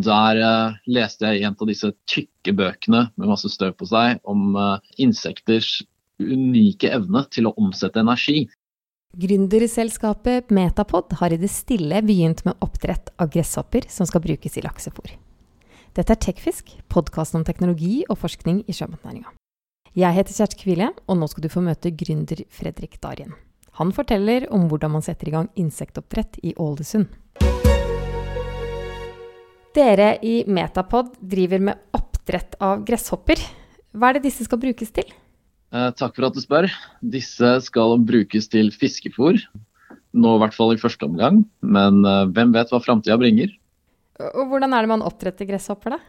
Og Der uh, leste jeg i en av disse tykke bøkene med masse støv på seg om uh, insekters unike evne til å omsette energi. Gründerselskapet Metapod har i det stille begynt med oppdrett av gresshopper som skal brukes i laksefôr. Dette er Tekfisk, podkasten om teknologi og forskning i sjømatnæringa. Jeg heter Kjersti Kvile, og nå skal du få møte gründer Fredrik Darien. Han forteller om hvordan man setter i gang insektoppdrett i Ålesund. Dere i Metapod driver med oppdrett av gresshopper. Hva er det disse skal brukes til? Eh, takk for at du spør. Disse skal brukes til fiskefôr. Nå i hvert fall i første omgang, men eh, hvem vet hva framtida bringer. Og Hvordan er det man oppdretter gresshopper, da?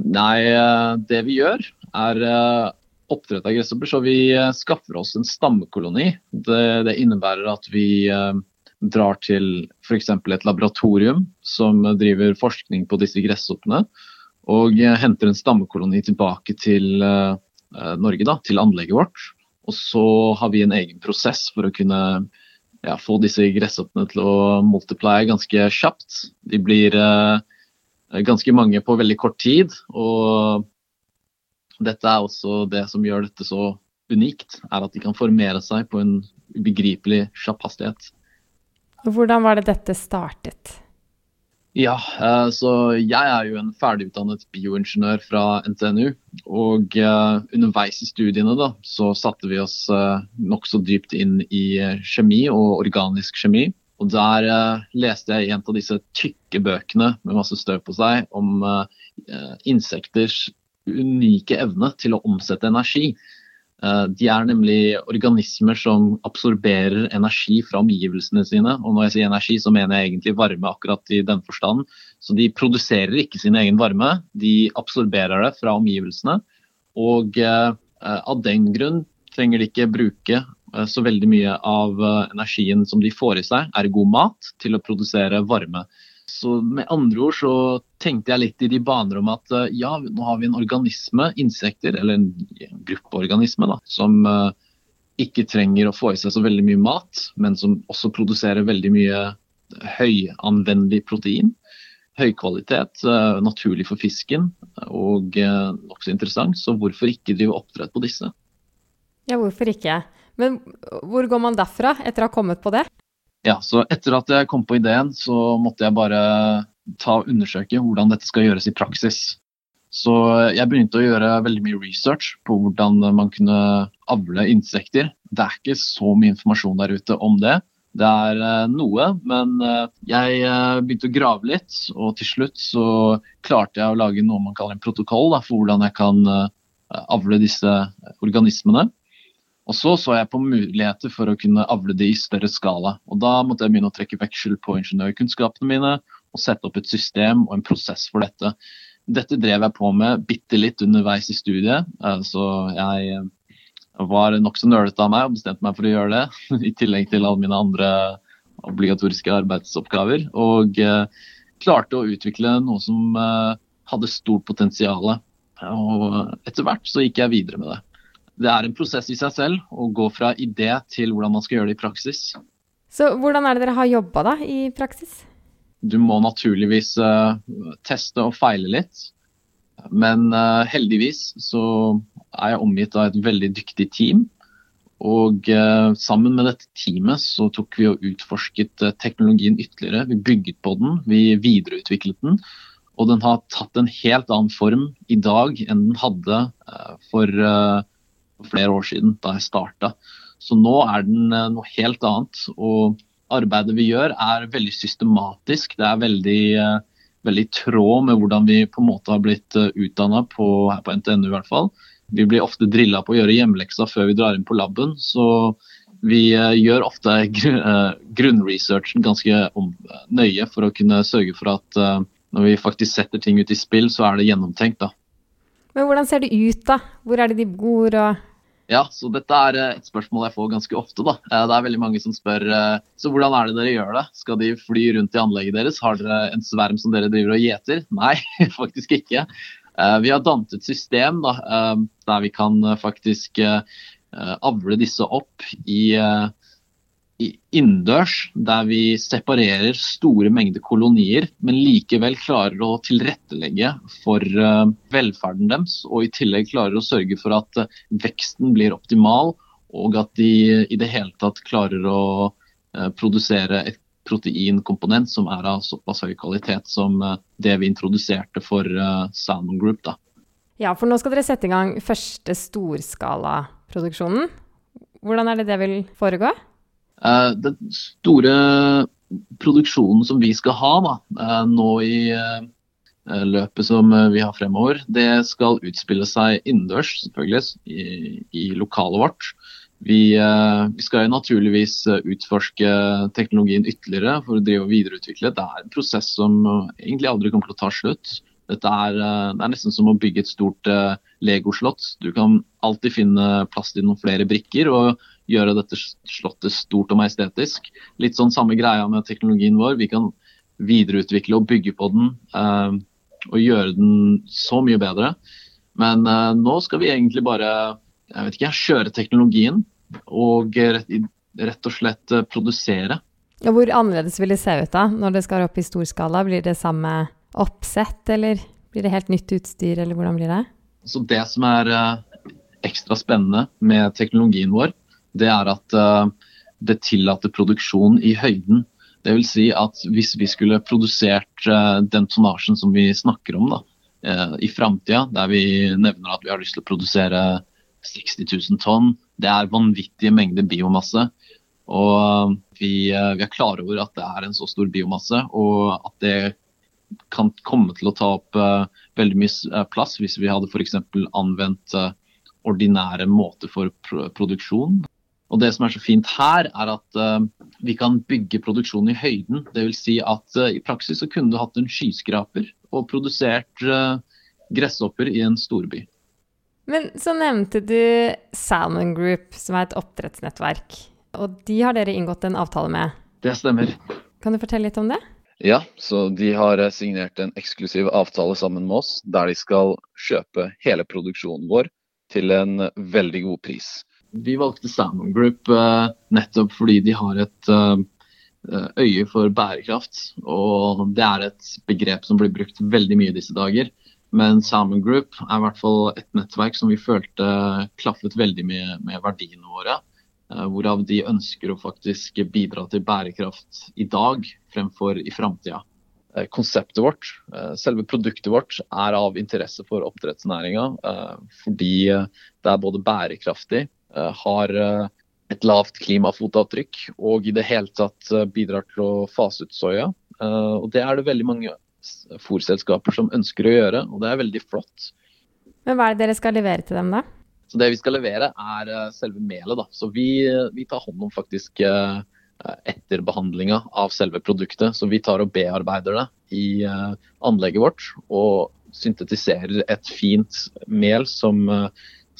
Nei, eh, det vi gjør er eh, oppdrett av gresshopper, så vi eh, skaffer oss en stammekoloni. Det, det innebærer at vi drar til f.eks. et laboratorium som driver forskning på disse gresshoppene, og henter en stammekoloni tilbake til uh, Norge, da, til anlegget vårt. Og så har vi en egen prosess for å kunne ja, få disse gresshoppene til å multiplye ganske kjapt. De blir uh, ganske mange på veldig kort tid. Og dette er også det som gjør dette så unikt, er at de kan formere seg på en ubegripelig kjapp hastighet. Hvordan var det dette startet? Ja, eh, så jeg er jo en ferdigutdannet bioingeniør fra NTNU. Og eh, underveis i studiene da, så satte vi oss eh, nokså dypt inn i kjemi og organisk kjemi. Og der leste jeg en av disse tykke bøkene med masse støv på seg om insekters unike evne til å omsette energi. Eh, de er nemlig organismer som absorberer energi fra omgivelsene sine. Og når jeg sier energi, så mener jeg egentlig varme akkurat i den forstand. Så de produserer ikke sin egen varme, de absorberer det fra omgivelsene. Og eh, av den grunn trenger de ikke bruke eh, så veldig mye av energien som de får i seg, ergo mat, til å produsere varme. Så med andre ord så tenkte jeg litt i de baner om at eh, ja, nå har vi en organisme, insekter, eller en gruppeorganisme, da, som uh, ikke trenger å få i seg så veldig mye mat, men som også produserer veldig mye høyanvendelig protein. Høy kvalitet, uh, naturlig for fisken og nokså interessant. Så hvorfor ikke drive oppdrett på disse? Ja, hvorfor ikke? Men hvor går man derfra, etter å ha kommet på det? Ja, så etter at jeg kom på ideen, så måtte jeg bare ta og undersøke hvordan dette skal gjøres i praksis. Så jeg begynte å gjøre veldig mye research på hvordan man kunne avle insekter. Det er ikke så mye informasjon der ute om det. Det er uh, noe, men uh, jeg uh, begynte å grave litt, og til slutt så klarte jeg å lage noe man kaller en protokoll da, for hvordan jeg kan avle disse organismene. Og så så jeg på muligheter for å kunne avle det i større skala. Og da måtte jeg begynne å trekke veksel på ingeniørkunnskapene mine og sette opp et system og en prosess for dette. Dette drev jeg på med bitte litt underveis i studiet, eh, så jeg eh, var nokså nølete av meg og bestemte meg for å gjøre det. I tillegg til alle mine andre obligatoriske arbeidsoppgaver. Og eh, klarte å utvikle noe som hadde stort potensial. Og etter hvert så gikk jeg videre med det det er en prosess i seg selv å gå fra idé til hvordan man skal gjøre det i praksis. Så hvordan er det dere har jobba da i praksis? Du må naturligvis uh, teste og feile litt. Men uh, heldigvis så er jeg omgitt av et veldig dyktig team. Og uh, sammen med dette teamet så tok vi og utforsket teknologien ytterligere. Vi bygget på den, vi videreutviklet den. Og den har tatt en helt annen form i dag enn den hadde for for flere år siden, da jeg starta. Så nå er den eh, noe helt annet. Og arbeidet vi gjør er veldig systematisk. Det er veldig, eh, veldig tråd med hvordan vi på en måte har blitt eh, utdanna her på NTNU i hvert fall. Vi blir ofte drilla på å gjøre hjemmeleksa før vi drar inn på laben. Så vi gjør ofte grunnresearchen ganske nøye for å kunne sørge for at når vi faktisk setter ting ut i spill, så er det gjennomtenkt. da. Men hvordan ser det ut, da? Hvor er det de bor? og ja, så dette er eh, et spørsmål jeg får ganske ofte. da. Eh, det er veldig mange som spør eh, så hvordan er det dere gjør det. Skal de fly rundt i anlegget deres? Har dere en sverm som dere driver og gjeter? Nei, faktisk ikke. Vi har dannet et system da, der vi kan faktisk avle disse opp i innendørs, der vi separerer store mengder kolonier, men likevel klarer å tilrettelegge for uh, velferden deres, og i tillegg klarer å sørge for at uh, veksten blir optimal, og at de i det hele tatt klarer å uh, produsere et proteinkomponent som er av såpass høy kvalitet som det vi introduserte for Salmon Group. Da. Ja, for nå skal dere sette i gang første storskalaproduksjonen. Hvordan er det det vil foregå? Uh, den store produksjonen som vi skal ha da, uh, nå i uh, løpet som vi har fremover, det skal utspille seg innendørs, selvfølgelig, i, i lokalet vårt. Vi, vi, skal naturligvis utforske teknologien ytterligere for å drive og videreutvikle. Det er en prosess som egentlig aldri kommer til å ta slutt. Dette er, det er nesten som å bygge et stort legoslott. Du kan alltid finne plass til noen flere brikker. og gjøre dette slottet stort og majestetisk. Litt sånn samme greia med teknologien vår. Vi kan videreutvikle og bygge på den eh, og gjøre den så mye bedre. Men eh, nå skal vi egentlig bare jeg vet ikke, kjøre teknologien og rett, rett og slett uh, produsere. Ja, hvor annerledes vil det se ut da, når det skal opp i stor skala? Blir det samme oppsett, eller blir det helt nytt utstyr, eller hvordan blir det? Så Det som er ekstra spennende med teknologien vår, det er at uh, det tillater produksjon i høyden. Dvs. Si at hvis vi skulle produsert uh, den tonnasjen som vi snakker om da, uh, i framtida, der vi nevner at vi har lyst til å produsere 60 000 tonn, det er vanvittige mengder biomasse. Og vi, vi, er klare over at det er en så stor biomasse, og at det kan komme til å ta opp veldig mye plass hvis vi hadde f.eks. anvendt ordinære måter for produksjon. Og Det som er så fint her, er at uh, vi kan bygge produksjonen i høyden. Dvs. Si at uh, i praksis så kunne du hatt en skyskraper og produsert uh, gresshopper i en storby. Men så nevnte du Salmon Group, som er et oppdrettsnettverk. Og de har dere inngått en avtale med? Det stemmer. Kan du fortelle litt om det? Ja, så de har signert en eksklusiv avtale sammen med oss, der de skal kjøpe hele produksjonen vår til en veldig god pris. Vi valgte Salmon Group uh, nettopp fordi de har et uh, øye for bærekraft. Og det er et begrep som blir brukt veldig mye disse dager. Men Salmon Group er i hvert fall et nettverk som vi følte klaffet veldig mye med verdiene våre. Uh, hvorav de ønsker å faktisk bidra til bærekraft i dag fremfor i framtida. Konseptet vårt, selve produktet vårt, er av interesse for oppdrettsnæringa fordi det er både bærekraftig Eh, har eh, et lavt klimafotavtrykk og i det hele tatt eh, bidrar til å fase ut soya. Og Det er det veldig mange fòrselskaper som ønsker å gjøre, og det er veldig flott. Men Hva er det dere skal levere til dem, da? Så Det vi skal levere, er selve melet. da. Så Vi, vi tar hånd om faktisk etter behandlinga av selve produktet. Så vi tar og bearbeider det i anlegget vårt og syntetiserer et fint mel som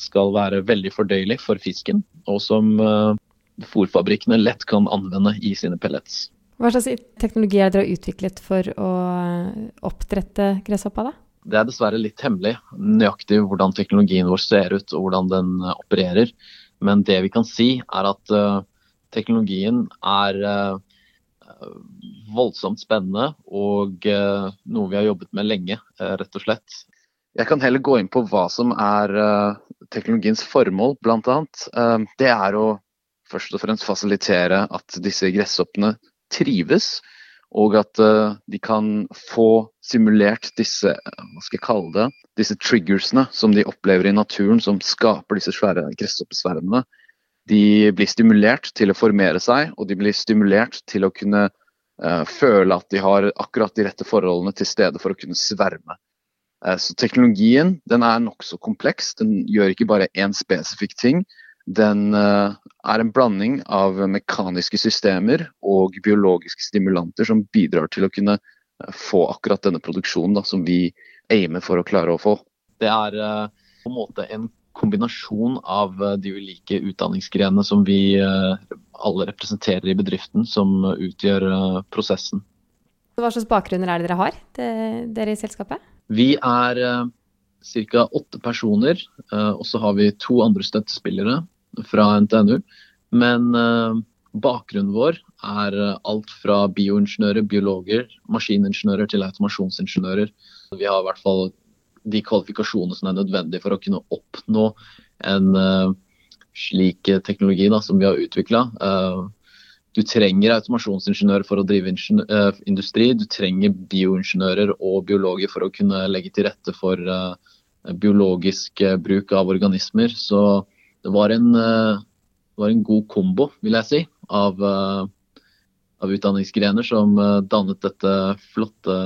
skal være veldig fordøyelig for fisken, og som uh, fôrfabrikkene lett kan anvende i sine pellets. Hva slags teknologi er dere har utviklet for å oppdrette gresshoppa? da? Det er dessverre litt hemmelig nøyaktig hvordan teknologien vår ser ut og hvordan den opererer. Men det vi kan si, er at uh, teknologien er uh, voldsomt spennende og noe vi har jobbet med lenge, rett og slett. Jeg kan heller gå inn på hva som er uh, teknologiens formål, bl.a. Uh, det er å først og fremst fasilitere at disse gresshoppene trives, og at uh, de kan få simulert disse hva skal jeg kalle det, disse triggersene som de opplever i naturen, som skaper disse svære gresshoppesvermene. De blir stimulert til å formere seg, og de blir stimulert til å kunne føle at de har akkurat de rette forholdene til stede for å kunne sverme. Eh, så teknologien den er nokså kompleks. Den gjør ikke bare én spesifikk ting. Den eh, er en blanding av mekaniske systemer og biologiske stimulanter som bidrar til å kunne eh, få akkurat denne produksjonen da, som vi aimer for å klare å få. Det er på en måte en kombinasjon av de ulike utdanningsgrenene som vi alle representerer i bedriften, som utgjør prosessen. Hva slags bakgrunner er det dere har, dere i selskapet? Vi er uh, ca. åtte personer, uh, og så har vi to andre støttespillere fra NTNU. Men uh, bakgrunnen vår er alt fra bioingeniører, biologer, maskiningeniører til automasjonsingeniører. Vi har i hvert fall de kvalifikasjonene som er nødvendige for å kunne oppnå en slik teknologi da, som vi har utvikla. Du trenger automasjonsingeniører for å drive uh, industri. Du trenger bioingeniører og biologer for å kunne legge til rette for biologisk bruk av organismer. Så det var en, det var en god kombo, vil jeg si, av, av utdanningsgrener som dannet dette flotte,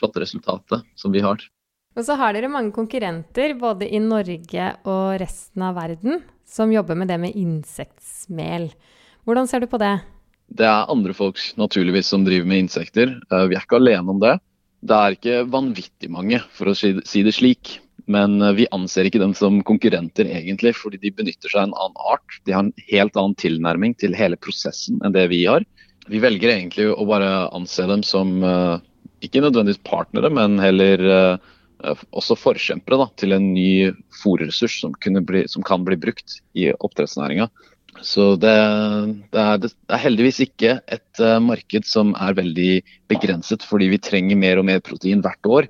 flotte resultatet som vi har. Og så har dere mange konkurrenter både i Norge og resten av verden som jobber med det med insektmel. Hvordan ser du på det? Det er andre folk naturligvis som driver med insekter. Eh, vi er ikke alene om det. Det er ikke vanvittig mange, for å si det slik. Men eh, vi anser ikke dem som konkurrenter egentlig, fordi de benytter seg av en annen art. De har en helt annen tilnærming til hele prosessen enn det vi har. Vi velger egentlig å bare anse dem som eh, ikke nødvendigvis partnere, men heller også forkjempere da, til en ny fòrressurs som, som, kan bli brukt i oppdrettsnæringa. Så det, det, er, det, er, heldigvis ikke et uh, marked som er veldig begrenset, fordi vi trenger mer og mer protein hvert år.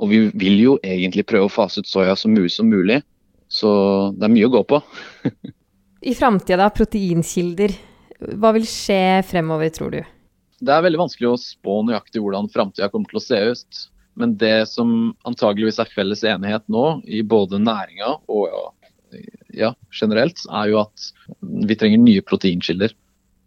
Og vi vil jo egentlig prøve å fase ut soya så mye som mulig. Så det er mye å gå på. I framtida, proteinkilder. Hva vil skje fremover, tror du? Det er veldig vanskelig å spå nøyaktig hvordan framtida kommer til å se ut. Men det som antageligvis er felles enighet nå i både næringa og ja, generelt, er jo at vi trenger nye proteinkilder.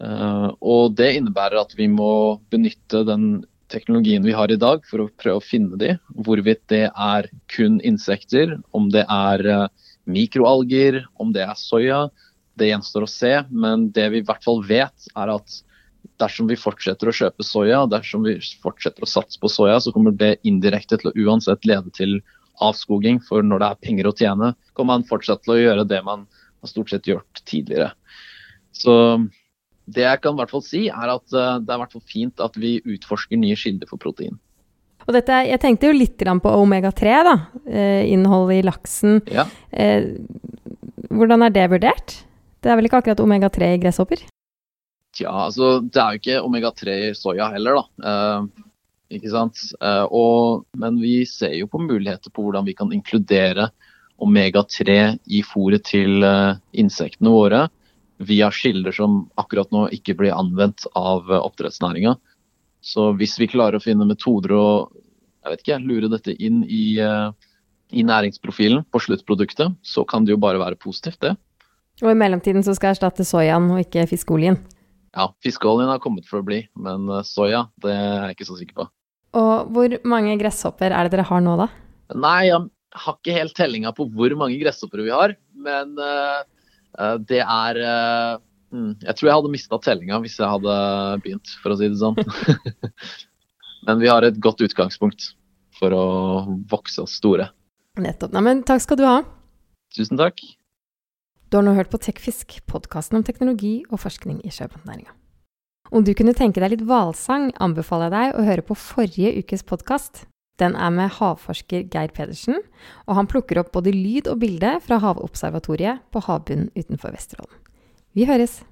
Uh, og det innebærer at vi må benytte den teknologien vi har i dag for å prøve å finne de. Hvorvidt det er kun insekter, om det er uh, mikroalger, om det er soya. Det gjenstår å se, men det vi i hvert fall vet, er at dersom vi fortsetter å kjøpe soya, dersom vi fortsetter å satse på soya, så kommer det indirekte til å uansett lede til avskoging. For når det er penger å tjene, kommer man fortsatt til å gjøre det man har stort sett gjort tidligere. Så det jeg kan i hvert fall si, er at eh, det er i hvert fall fint at vi utforsker nye kilder for protein. Og dette, jeg tenkte jo litt på omega-3, da. Eh, innholdet i laksen. Ja. Eh, hvordan er det vurdert? Det er vel ikke akkurat omega-3 i gresshopper? Tja, altså det er jo ikke omega-3 i soya heller, da. Ikke sant? Uh, og, men vi ser jo på muligheter på hvordan vi kan inkludere omega-3 i fôret til uh, insektene våre via kilder som akkurat nå ikke blir anvendt av uh, oppdrettsnæringa. Så hvis vi klarer å finne metoder å jeg vet ikke, lure dette inn i, i næringsprofilen på sluttproduktet, så kan det jo bare være positivt, det. Og i mellomtiden så skal jeg erstatte soyaen og ikke fiskeoljen? Ja, fiskeoljen har kommet for å bli, men eh, soya det er jeg ikke så sikker på. Og hvor mange gresshopper er det dere har nå, da? Nei, jeg har ikke helt tellinga på hvor mange gresshopper vi har. Men uh, det er uh, Jeg tror jeg hadde mista tellinga hvis jeg hadde begynt, for å si det sånn. men vi har et godt utgangspunkt for å vokse oss store. Nettopp. Nei, men takk skal du ha. Tusen takk. Du har nå hørt på Tekfisk, podkasten om teknologi og forskning i sjømatnæringa. Om du kunne tenke deg litt hvalsang, anbefaler jeg deg å høre på forrige ukes podkast. Den er med havforsker Geir Pedersen, og han plukker opp både lyd og bilde fra Havobservatoriet på havbunnen utenfor Vesterålen. Vi høres!